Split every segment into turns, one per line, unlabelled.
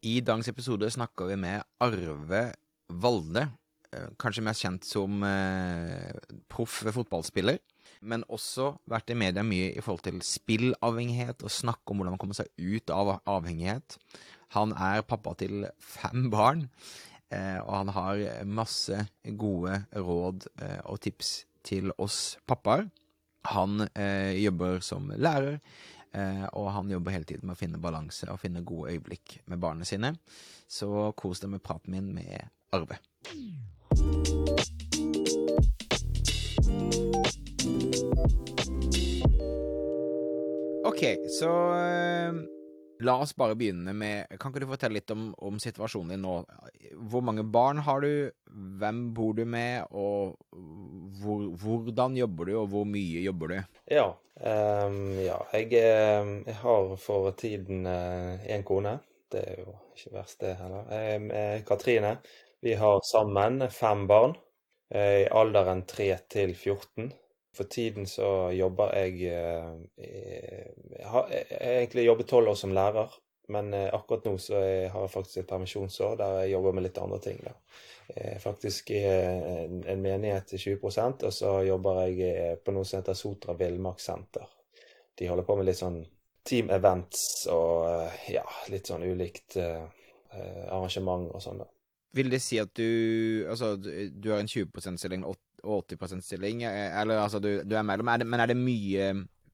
I dagens episode snakker vi med Arve Valde, eh, kanskje mest kjent som eh, proff fotballspiller, men også vært i media mye i forhold til spillavhengighet og snakke om hvordan man kommer seg ut av avhengighet. Han er pappa til fem barn, eh, og han har masse gode råd eh, og tips til oss pappaer. Han eh, jobber som lærer, og han jobber hele tiden med å finne balanse og finne gode øyeblikk med barna sine. Så kos deg med praten min med Arve. Ok, så eh, la oss bare begynne med Kan ikke du fortelle litt om, om situasjonen din nå? Hvor mange barn har du? Hvem bor du med? Og hvor, hvordan jobber du, og hvor mye jobber du?
Ja, um, ja jeg, eh, jeg har for tiden én kone. Det er jo ikke verst, det heller. Jeg er Katrine. Vi har sammen fem barn eh, i alderen 3 til 14. For tiden så jobber jeg Jeg har egentlig jobbet tolv år som lærer, men akkurat nå så har jeg faktisk et permisjonsår der jeg jobber med litt andre ting. da. Er faktisk i en, en menighet til 20% og så jobber jeg på noe som heter Sotra villmarkssenter. De holder på med litt sånn team events og ja, litt sånn ulikt eh, arrangement og sånn, da.
Vil det si at du Altså, du har en 20 %-stilling og 80 %-stilling, eller altså du, du er mellom. Er det, men er det mye,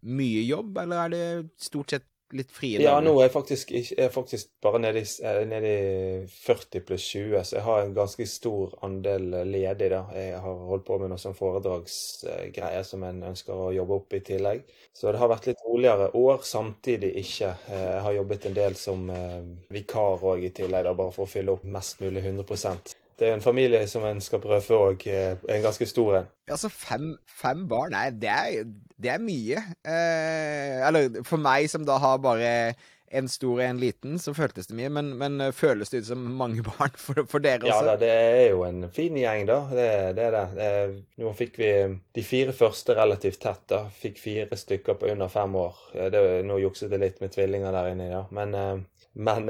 mye jobb, eller er det stort sett litt frie
dager? Ja, nå er jeg faktisk, jeg er faktisk bare nede i, nede i 40 pluss 20, så jeg har en ganske stor andel ledig, da. Jeg har holdt på med noen sånn foredragsgreier som en ønsker å jobbe opp i tillegg. Så det har vært litt roligere år, samtidig ikke. Jeg har jobbet en del som vikar òg i tillegg, da, bare for å fylle opp mest mulig 100 det er en familie som en skal prøve òg, en ganske stor en.
Altså, fem, fem barn, nei, det er, det er mye. Eh, eller for meg som da har bare en stor og en liten, så føltes det mye. Men, men føles det ut som mange barn for, for dere også?
Ja da, det er jo en fin gjeng, da. Det, det er det. Nå fikk vi de fire første relativt tett, da. Fikk fire stykker på under fem år. Det, nå jukset det litt med tvillinger der inne, ja. Men men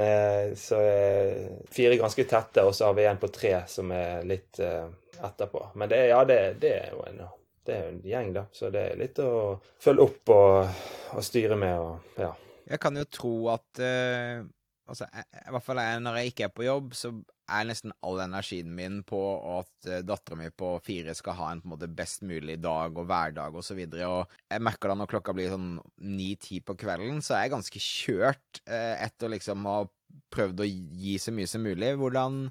så er fire ganske tette, og så har vi en på tre som er litt etterpå. Men det, ja, det, det er jo en, er en gjeng, da. Så det er litt å følge opp og, og styre med og ja.
Jeg kan jo tro at uh, altså, I hvert fall når jeg ikke er på jobb, så er nesten all energien min på at uh, dattera mi på fire skal ha en på en måte best mulig dag og hverdag. Og, så videre, og jeg merker da når klokka blir sånn ni-ti på kvelden, så er jeg ganske kjørt eh, etter liksom å ha prøvd å gi så mye som mulig. Hvordan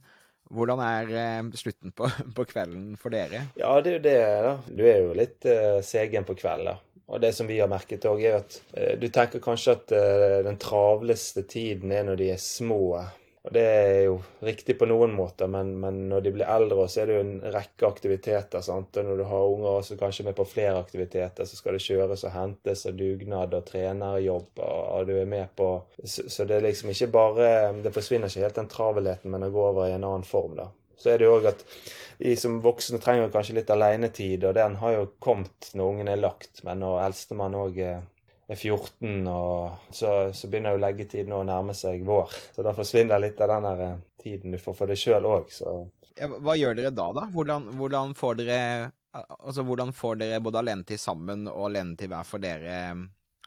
hvordan er eh, slutten på, på, kvelden for dere?
Ja, det er jo det, da. Du er jo litt eh, segen på kvelden, da. Og det som vi har merket òg, er at uh, du tenker kanskje at uh, den travleste tiden er når de er små. Og det er jo riktig på noen måter, men, men når de blir eldre, så er det jo en rekke aktiviteter. sant? Og når du har unger også kanskje med på flere aktiviteter, så skal det kjøres og hentes og dugnad og trenerjobb, og, og du er med på så, så, det er liksom ikke bare Det forsvinner ikke helt den travelheten, men det går over i en annen form, da. Så er det jo òg at vi som voksne trenger kanskje litt alenetid, og den har jo kommet når ungen er lagt, men når eldstemann òg er er 14, og så, så begynner jo leggetiden å nærme seg vår. Så da forsvinner litt av den der tiden du får for deg sjøl òg, så
Hva gjør dere da, da? Hvordan, hvordan, får dere Altså, hvordan får dere både alenetid sammen og alenetid hver for dere?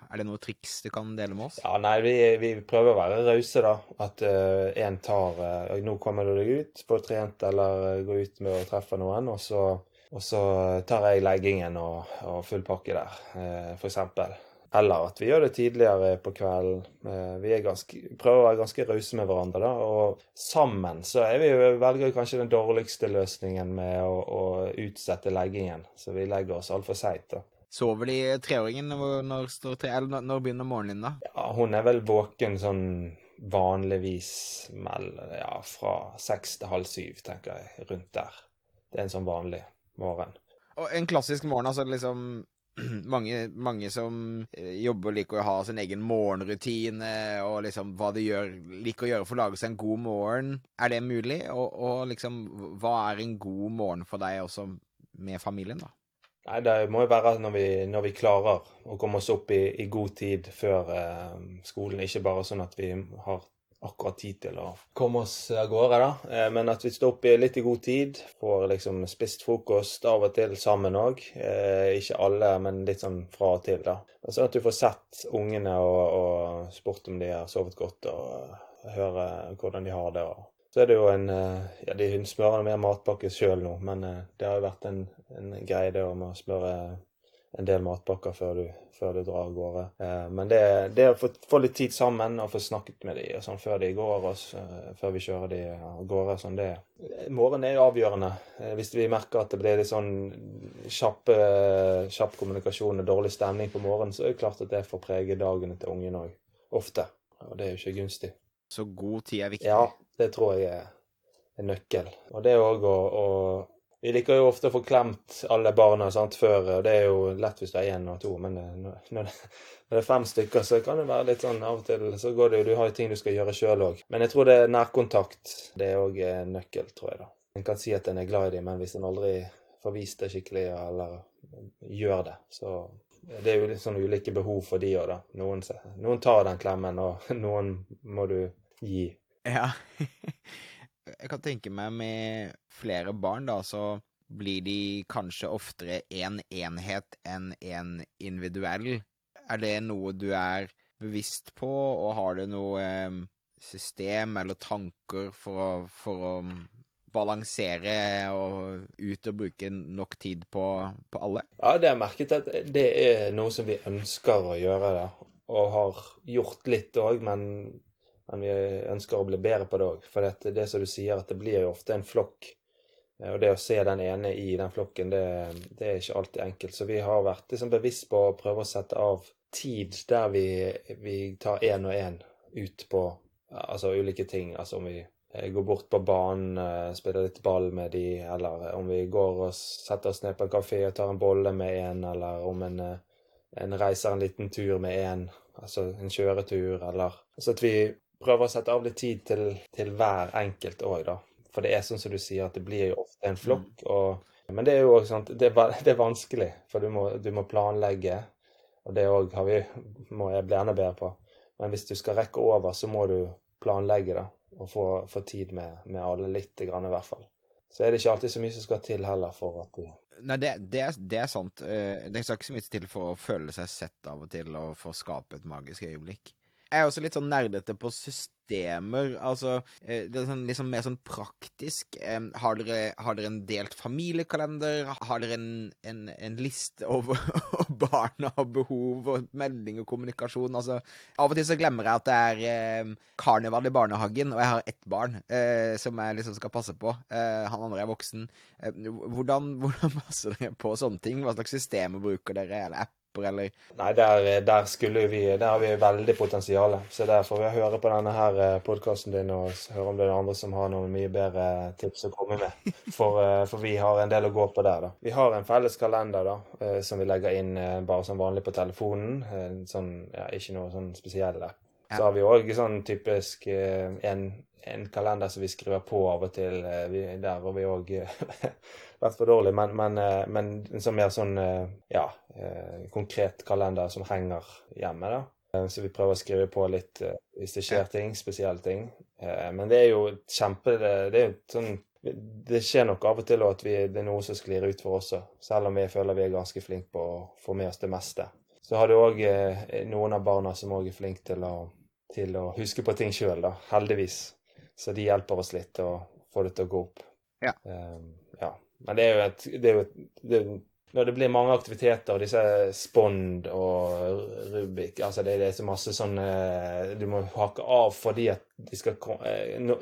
Er det noen triks du kan dele med oss?
Ja, nei, vi, vi prøver å være rause, da. At én uh, tar uh, Nå kommer du deg ut, på trent eller går ut med å treffe noen, og så, og så tar jeg leggingen og, og full pakke der, uh, for eksempel. Eller at vi gjør det tidligere på kvelden. Vi ganske, prøver å være ganske rause med hverandre. da, Og sammen så er vi, velger kanskje den dårligste løsningen med å, å utsette leggingen. Så vi legger oss altfor seint.
Sover de treåringen når, når, når, når begynner morgenen din, da?
Ja, Hun er vel våken sånn vanligvis mell, ja, fra seks til halv syv, tenker jeg. Rundt der. Det er en sånn vanlig morgen.
Og en klassisk morgen, altså liksom mange, mange, som jobber liker å ha sin egen morgenrutine, og liksom hva de gjør, liker å gjøre for å lage seg en god morgen. Er det mulig? Og, og liksom, hva er en god morgen for deg også med familien, da?
Nei, Det må jo være når vi, når vi klarer å komme oss opp i, i god tid før eh, skolen. Ikke bare sånn at vi har akkurat tid til å komme oss av gårde, da. Eh, men at vi står opp litt i god tid, får liksom spist frokost av og til sammen òg. Eh, ikke alle, men litt sånn fra og til, da. Sånn at du får sett ungene og, og spurt om de har sovet godt, og høre hvordan de har det. og så er det jo en Ja, de smører mer matpakke sjøl nå, men det har jo vært en, en greie det om å smøre en del matpakker før du, før du drar av gårde. Eh, men det, det å få, få, litt tid sammen og få snakket med dem sånn, før de går, og, uh, før vi kjører de av gårde sånn, det, Morgenen er avgjørende. Eh, hvis vi merker at det blir litt sånn kjapp, kjapp kommunikasjon og dårlig stemning på morgenen, så er det klart at det får prege dagene til ungen òg. Ofte. Og det er jo ikke gunstig.
Så god tid er viktig?
Ja, det tror jeg er en nøkkel. Og det òg å, å vi liker jo ofte å få klemt alle barna sant, før. Det er jo lett hvis det er én og to, men når når, når, det er fem stykker, så kan det være litt sånn av og til så går det jo Du har jo ting du skal gjøre sjøl òg. Men jeg tror det er nærkontakt. Det er òg nøkkel, tror jeg. da. En kan si at en er glad i dem, men hvis en aldri får vist det skikkelig eller gjør det, så det er jo litt sånn ulike behov for de òg, da. Noen, noen tar den klemmen, og noen må du gi.
Ja. jeg kan tenke meg med flere barn, da, så blir de kanskje oftere én en enhet enn en individuell. Er det noe du er bevisst på, og har du noe system eller tanker for å, for å balansere og ut og bruke nok tid på, på alle?
Ja, det har jeg merket at det er noe som vi ønsker å gjøre, da. Og har gjort litt òg, men men vi ønsker å bli bedre på det òg. For det, det som du sier, at det blir jo ofte en flokk. Eh, og det å se den ene i den flokken, det, det er ikke alltid enkelt. Så vi har vært liksom bevisst på å prøve å sette av tid der vi, vi tar én og én ut på altså ulike ting. Altså om vi eh, går bort på banen, eh, spiller litt ball med de, eller om vi går og setter oss ned på en kafé og tar en bolle med en, eller om en, en reiser en liten tur med en, altså en kjøretur, eller Altså at vi prøver å sette av litt tid til, til hver enkelt òg, da. For det er sånn som du sier, at det blir jo ofte en flokk. Mm. Og, men det er jo òg sånn det, det, er vanskelig, for du må, du må planlegge. Og det òg må jeg bli enda bedre på. Men hvis du skal rekke over, så må du planlegge, da. Og få, få tid med, med, alle lite grann, i hvert fall. Så er det ikke alltid så mye som skal til heller for at du
Nei, det, det, er, det, er, sant. Eh, det skal ikke så mye til for å føle seg sett av og til, og for å skape et magisk øyeblikk. Jeg er også litt sånn nerdete på systemer. Altså, eh, det er sånn, liksom mer sånn praktisk. Har dere, har dere en delt familiekalender? Har dere en, en, en liste over barna og behov, og melding og kommunikasjon? Altså, av og til så glemmer jeg at det er eh, karneval i barnehagen, og jeg har ett barn eh, som jeg liksom skal passe på. Eh, han andre er voksen. Eh, hvordan, hvordan passer dere på sånne ting? Hva slags systemer bruker dere, eller app? Apper, eller
Nei, der, der, skulle vi Der har vi veldig potensial. Så der får vi høre på denne her eh, podkasten din og høre om det er andre som har noen mye bedre tips å komme med. For, eh, for, vi har en del å gå på der, da. Vi har en felles kalender da, eh, som vi legger inn bare som vanlig på telefonen. Sånn, ja, ikke noe sånn spesiell app. Så har vi òg sånn typisk en, en, kalender som vi skriver på av og til. der hvor vi òg vært for dårlig, men, men, men en sånn mer sånn eh, ja, eh, konkret kalender som henger hjemme. da. Så vi prøver å skrive på litt hvis det skjer ting, spesielle ting. Men det er jo kjempe Det er jo sånn det skjer nok av og til at vi, det er noe som sklir ut for oss òg, selv om vi føler vi er ganske flinke på å få med oss det meste. Så har du òg noen av barna som òg er flinke til å, til å huske på ting sjøl, da. Heldigvis. Så de hjelper oss litt å få det til å gå opp.
Ja.
Um. Men det er jo et, det er jo et det, Når det blir mange aktiviteter, og disse Spond og Rubik altså det, det er så masse sånn Du må hake av fordi at de skal eh, no,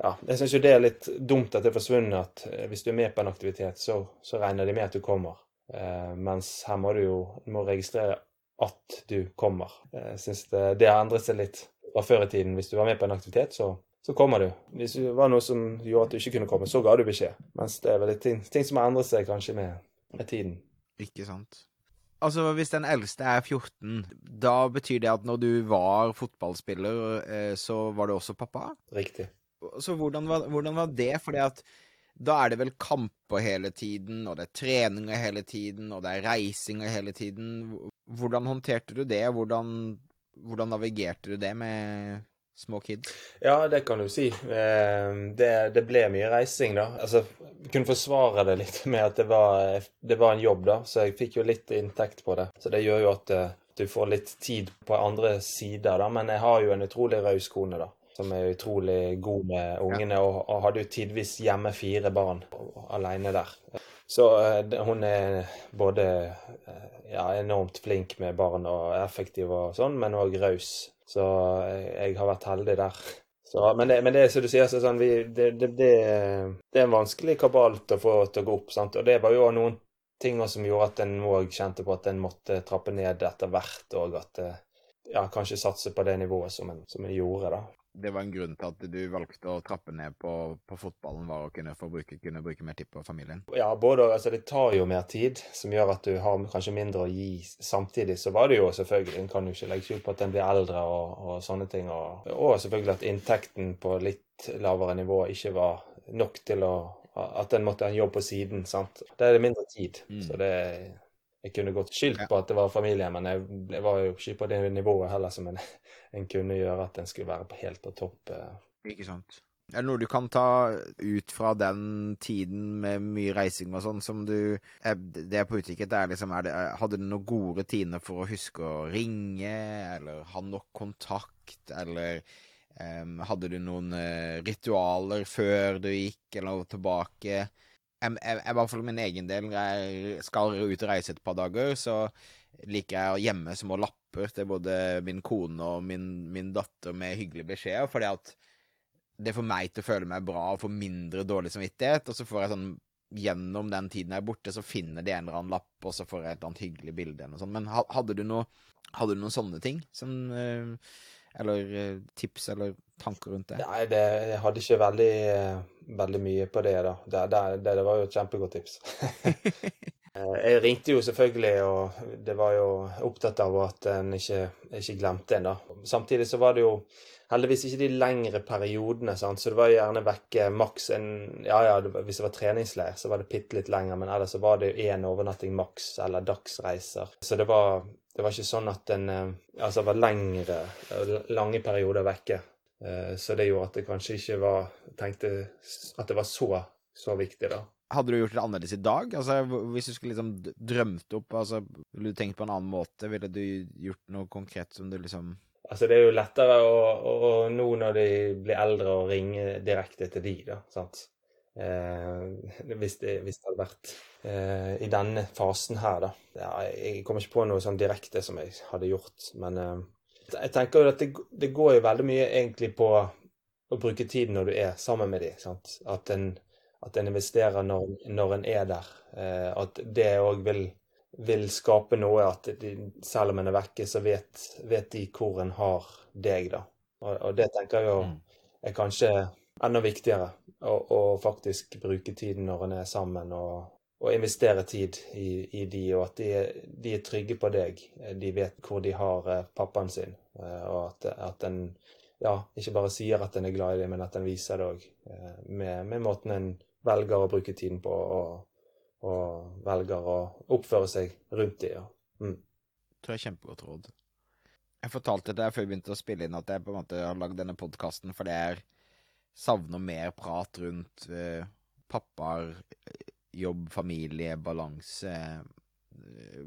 Ja, jeg syns jo det er litt dumt at det er forsvunnet. At eh, hvis du er med på en aktivitet, så, så regner de med at du kommer. Eh, mens her må du jo må registrere at du kommer. Jeg syns det, det har endret seg litt fra før i tiden. Hvis du var med på en aktivitet, så så kommer du. Hvis det var noe som gjorde at du ikke kunne komme, så ga du beskjed. Mens det er vel ting, ting som har endret seg kanskje med, med tiden.
Ikke sant. Altså, hvis den eldste er 14, da betyr det at når du var fotballspiller, eh, så var du også pappa?
Riktig.
Så hvordan var, hvordan var det? Fordi at da er det vel kamper hele tiden, og det er treninger hele tiden, og det er reisinger hele tiden. Hvordan håndterte du det? Hvordan, hvordan navigerte du det med små kids?
Ja, det kan du si. Eh, det, det ble mye reising, da. Altså, jeg kunne forsvare det litt med at det var, det var, en jobb, da, så jeg fikk jo litt inntekt på det. Så det gjør jo at uh, du får litt tid på andre sider, da. Men jeg har jo en utrolig raus kone, da. Som er utrolig god med ungene, og, og hadde jo tidvis hjemme fire barn alene der. Så uh, hun er både uh, ja, enormt flink med barn og effektiv og sånn, men òg raus. Så jeg, jeg har vært heldig der. Så, men, det, men det som du sier, så sånn, vi, det, det, det, er en vanskelig kabal å få til å gå opp. sant? Og det var jo noen ting som gjorde at en òg kjente på at en måtte trappe ned etter hvert, og at ja, kanskje satse på det nivået som en, som en gjorde, da
det var en grunn til at du valgte å trappe ned på, på fotballen, var å kunne, bruke, kunne bruke mer tid på familien?
Ja, både altså Det tar jo mer tid, som gjør at du har kanskje mindre å gi. Samtidig så var det jo selvfølgelig En kan jo ikke legge skjul på at en blir eldre og, og sånne ting. Og, og, selvfølgelig at inntekten på litt lavere nivå ikke var nok til å At en måtte ha en jobb på siden. sant? Da er det mindre tid. Mm. Så det jeg kunne godt skyldt på at det var familie, men jeg, jeg, var jo ikke på det nivået heller som en, en kunne gjøre at en skulle være helt på topp. Eh.
Ikke sant. Er det noe du kan ta ut fra den tiden med mye reising og sånn, som du Det er på utkikk etter, liksom, er det, hadde du noen gode rutiner for å huske å ringe, eller ha nok kontakt, eller um, hadde du noen ritualer før du gikk, eller tilbake? Jeg, jeg, jeg, fall min egen del, når jeg skal ut og reise et par dager, så liker jeg å gjemme små lapper til både min kone og min, min datter med hyggelige beskjeder, fordi det får meg til å føle meg bra og få mindre dårlig samvittighet, og så får jeg sånn gjennom den tiden jeg er borte, så finner de en eller annen lapp, og så får jeg et eller annet hyggelig bilde eller noe sånt. Men hadde du, noe, hadde du noen sånne ting som uh, eller eh, tips eller tanker rundt det?
Nei, det, jeg hadde ikke veldig, veldig mye på det, da. Det, det, det var jo et kjempegodt tips. Eh, jeg ringte jo selvfølgelig, og det var jo opptatt av at en ikke, ikke glemte en, da. Samtidig så var det jo heldigvis ikke de lengre periodene, sant? så det var gjerne vekke maks en Ja ja, hvis det var treningsleir, så var det bitte litt lenger, men ellers så var det jo én overnatting maks, eller dagsreiser. Så det var det var ikke sånn at en Altså, det var lengre, lange perioder vekke. Eh, så det gjorde at det kanskje ikke var Tenkte at det var så, så viktig, da.
Hadde du gjort det annerledes i dag? Altså, Hvis du skulle liksom drømt opp, altså, ville du tenkt på en annen måte? Ville du gjort noe konkret som du liksom
Altså, det er jo lettere å, å, nå når de blir eldre, å ringe direkte til de, da. sant? Eh, hvis, det, hvis, det, hadde vært eh, i denne fasen her, da. Ja, jeg kommer ikke på noe sånn direkte som jeg hadde gjort, men eh, jeg tenker jo at det, det, går jo veldig mye egentlig på å bruke tiden når du er sammen med dem. At at en investerer når, når en er der. Eh, at det òg vil, vil, skape noe at de, selv om en er vekke, så vet, vet, de hvor en har deg, da. Og, og det tenker jeg jo mm. er kanskje enda viktigere å faktisk bruke tiden når en er sammen, og, og investere tid i, i, de, og at de, de, er trygge på deg. De vet hvor de har eh, pappaen sin, eh, og at, at en ja, ikke bare sier at en er glad i dem, men at en viser det òg eh, med, med, måten en velger å bruke tiden på, og, og velger å oppføre seg rundt dem. Ja. Mm.
Det tror jeg er kjempegodt råd. Jeg fortalte det før vi begynte å spille inn at jeg på en måte har lagd denne podkasten for det er savner mer prat rundt eh, pappaer, jobb, familie, balanse, eh,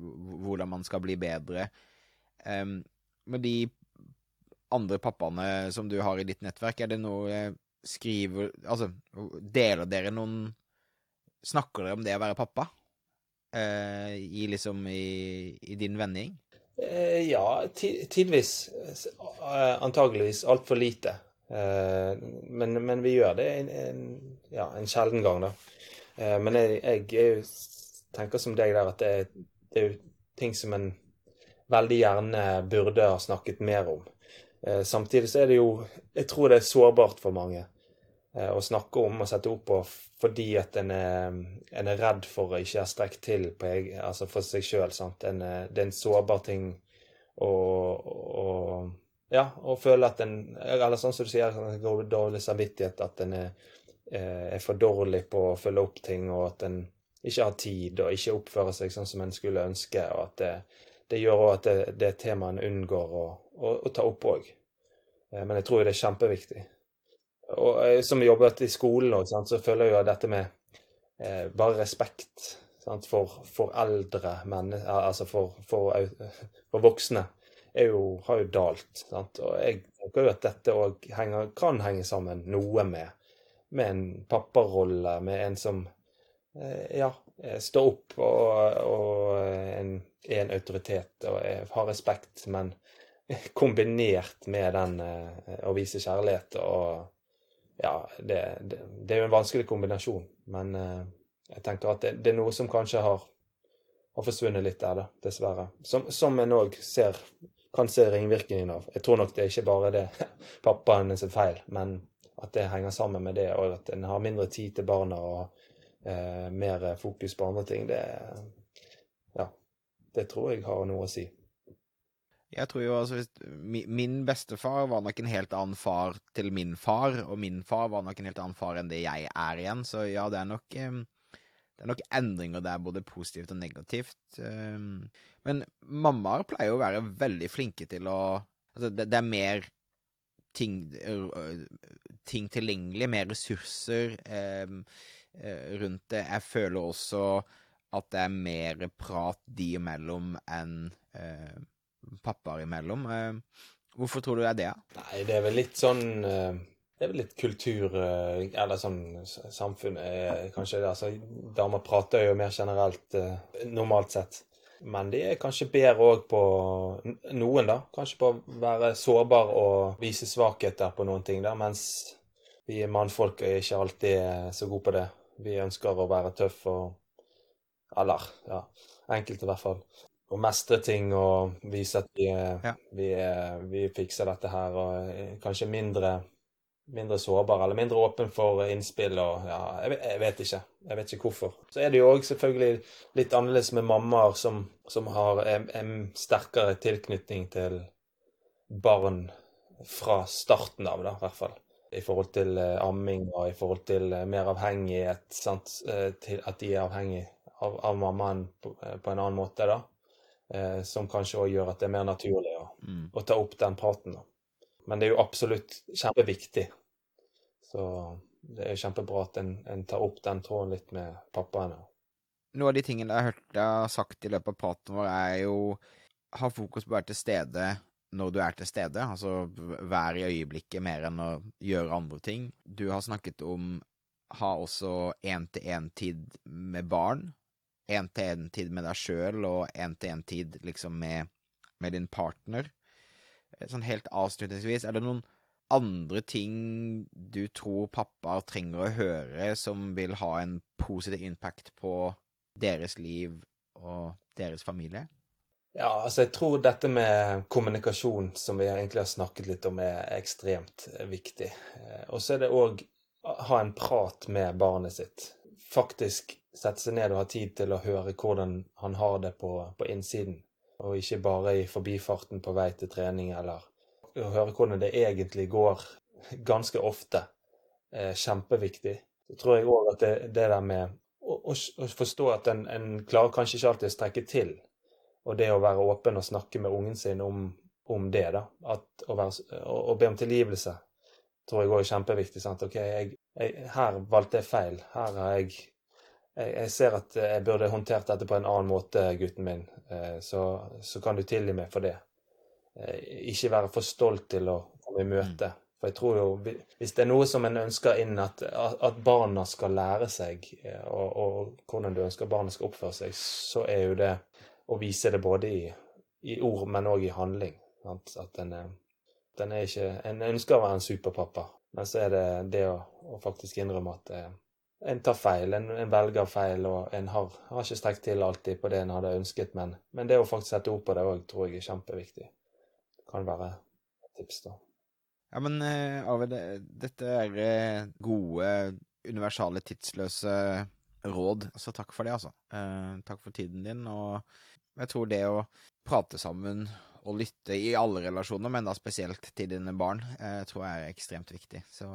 hvordan man skal bli bedre. Um, med de andre pappaene som du har i ditt nettverk, er det noe eh, skriver Altså, deler dere noen Snakker dere om det å være pappa? Uh, i liksom i, i din vennegjeng?
Uh, ja, tidvis. Uh, antageligvis altfor lite. Eh, men, men, vi gjør det en, en, ja, en sjelden gang, da. Eh, men jeg, jeg, tenker som deg der at det, det er jo ting som en veldig gjerne burde ha snakket mer om. Eh, samtidig så er det jo Jeg tror det er sårbart for mange å snakke om og sette opp på fordi at en er, en er redd for å ikke ha strekt til på, altså for seg sjøl. Det er en sårbar ting å, å ja, og føle at en Eller sånn som du sier, en går dårlig samvittighet, at en er, eh, er, for dårlig på å følge opp ting, og at en ikke har tid og ikke oppfører seg sånn som en skulle ønske. og at det, det gjør òg at det, det temaet en unngår å, å, å ta opp òg. Eh, men jeg tror det er kjempeviktig. Og jeg, som jobbet i skolen òg, så føler jeg jo dette med eh, bare respekt sant, for, for eldre mennesker, altså for, for, for, voksne, jo, har jo dalt. Sant? Og jeg tenker jo at dette òg kan henge sammen noe med, med en papparolle, med en som eh, ja, står opp og, og en, er en autoritet og er, har respekt, men kombinert med den eh, å vise kjærlighet og Ja, det, det, det, er jo en vanskelig kombinasjon, men eh, jeg tenker at det, det, er noe som kanskje har, har forsvunnet litt der, da, dessverre. Som, som en òg ser kan se ringvirkningen av. Jeg tror nok det er ikke bare det pappaen sin feil, men at det henger sammen med det, og at en har mindre tid til barna og eh, mer fokus på andre ting. Det, ja, det tror jeg har noe å si.
Jeg tror jo altså Min bestefar var nok en helt annen far til min far, og min far var nok en helt annen far enn det jeg er igjen, så ja, det er nok det er nok endringer der, både positivt og negativt. Men mammaer pleier å være veldig flinke til å Altså, det, er mer ting, ting tilgjengelig, mer ressurser eh, rundt det. Jeg føler også at det er mer prat de imellom enn eh, pappaer imellom. Eh, hvorfor tror du det er det?
Nei, det er vel litt sånn eh, Det er vel litt kultur eh, Eller sånn samfunnet kanskje det. Altså, damer prater jo mer generelt normalt sett. Men de er kanskje bedre òg på noen, da. Kanskje på å være sårbar og vise svakheter på noen ting, da. Mens vi mannfolk er ikke alltid så gode på det. Vi ønsker å være tøffe og Eller, ja. Enkelte, i hvert fall å mestre ting og vise at vi, ja. vi, vi, fikser dette her, og kanskje mindre, mindre sårbar eller mindre åpen for innspill og ja, jeg, jeg, vet ikke. Jeg vet ikke hvorfor. Så er det jo òg selvfølgelig litt annerledes med mammaer som, som har en, en, sterkere tilknytning til barn fra starten av, da, i hvert fall. I forhold til eh, amming og i forhold til eh, mer avhengighet. Sant? Eh, til at de er avhengig av, av mammaen på, på en annen måte, da eh, som kanskje òg gjør at det er mer naturlig å, mm. å, ta opp den praten. Da. Men det er jo absolutt kjempeviktig. Så det er kjempebra at en, en tar opp den tråden litt med pappaene.
Noe av de tingene jeg har hørt deg sagt i løpet av praten vår, er jo ha fokus på å være til stede når du er til stede, altså være i øyeblikket mer enn å gjøre andre ting. Du har snakket om ha også én-til-én-tid med barn, én-til-én-tid med deg sjøl og én-til-én-tid liksom med, med, din partner. Sånn helt avslutningsvis, er det noen andre ting du tror pappaer trenger å høre som vil ha en positiv impact på deres liv og deres familie?
Ja, altså jeg tror dette med kommunikasjon, som vi egentlig har snakket litt om, er ekstremt viktig. Eh, og så er det òg ha en prat med barnet sitt. Faktisk sette seg ned og ha tid til å høre hvordan han har det på, på innsiden, og ikke bare i forbifarten på vei til trening, eller å høre hvordan det egentlig går ganske ofte, er kjempeviktig. Så tror jeg òg at det, det, der med å, å, å forstå at en, en, klarer kanskje ikke alltid å strekke til, og det å være åpen og snakke med ungen sin om, om det, da, at, å, være, å, be om tilgivelse, tror jeg òg er kjempeviktig. sant? OK, jeg, jeg, her valgte jeg feil. Her har jeg jeg, ser at jeg burde håndtert dette på en annen måte, gutten min, eh, så, så kan du tilgi meg for det. Eh, ikke være for stolt til å komme i møte. Mm. For jeg tror jo, Hvis det er noe som en ønsker inn, at, at barna skal lære seg, eh, og, og, hvordan du ønsker barna skal oppføre seg, så er jo det å vise det både i, i ord, men òg i handling. Sant? At en, den er ikke En ønsker å være en superpappa, men så er det det å, å faktisk innrømme at en tar feil, en, en, velger feil, og en har, har ikke strekt til alltid på det en hadde ønsket, men, men det å faktisk sette ord på det òg tror jeg er kjempeviktig kan være et tips, da.
Ja, men eh, Arvid, dette er eh, gode, universale, tidsløse råd, så takk for det, altså. Eh, takk for tiden din, og jeg tror det å prate sammen og lytte i alle relasjoner, men da spesielt til dine barn, tror jeg er ekstremt viktig. Så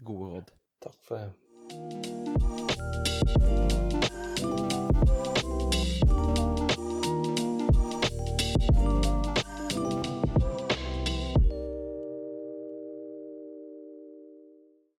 gode råd.
Takk for det.